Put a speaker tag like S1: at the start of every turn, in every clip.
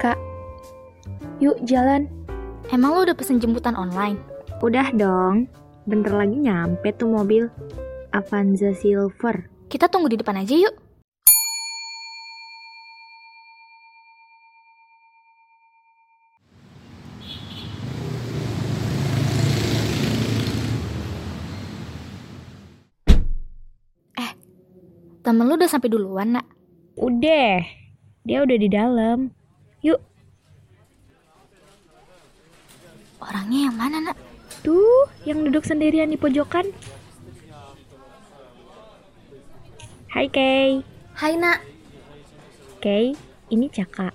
S1: Kak. Yuk jalan.
S2: Emang lo udah pesen jemputan online?
S1: Udah dong. Bentar lagi nyampe tuh mobil. Avanza Silver.
S2: Kita tunggu di depan aja yuk. Eh, temen lu udah sampai duluan, nak.
S1: Udah. Dia udah di dalam. Yuk.
S2: Orangnya yang mana, nak?
S1: Tuh, yang duduk sendirian di pojokan. Hai Kay.
S2: Hai, nak.
S1: Kay, ini Caka.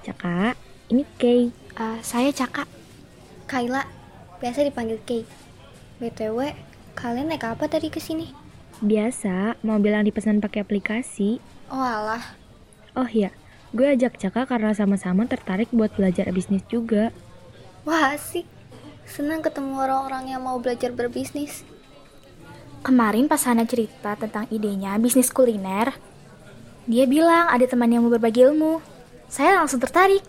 S1: Caka, ini Kay.
S2: Eh, saya Caka.
S3: Kaila, biasa dipanggil Kay. BTW, kalian naik apa tadi ke sini?
S1: Biasa, mobil yang dipesan pakai aplikasi.
S3: Oh alah,
S1: Oh iya, gue ajak Caka karena sama-sama tertarik buat belajar bisnis juga.
S3: wah asik. Senang ketemu orang-orang yang mau belajar berbisnis.
S2: Kemarin pas Hana cerita tentang idenya bisnis kuliner, dia bilang ada teman yang mau berbagi ilmu. Saya langsung tertarik.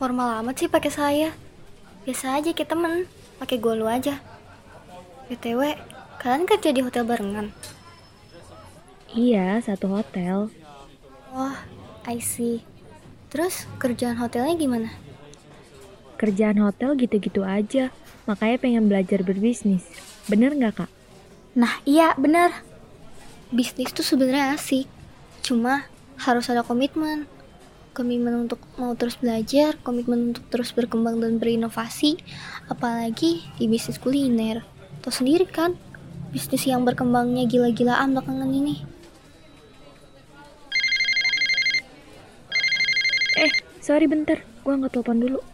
S3: Formal amat sih pakai saya. Biasa aja kita temen, pakai gua lu aja. BTW, kalian kerja di hotel barengan?
S1: Iya, satu hotel.
S3: Wah, I see. Terus kerjaan hotelnya gimana?
S1: Kerjaan hotel gitu-gitu aja, makanya pengen belajar berbisnis. Bener nggak kak?
S2: Nah, iya bener.
S3: Bisnis tuh sebenarnya asik. Cuma harus ada komitmen. Komitmen untuk mau terus belajar, komitmen untuk terus berkembang dan berinovasi, apalagi di bisnis kuliner. Tahu sendiri kan, bisnis yang berkembangnya gila-gilaan belakangan ini.
S1: Eh, sorry bentar, gue nggak telepon dulu.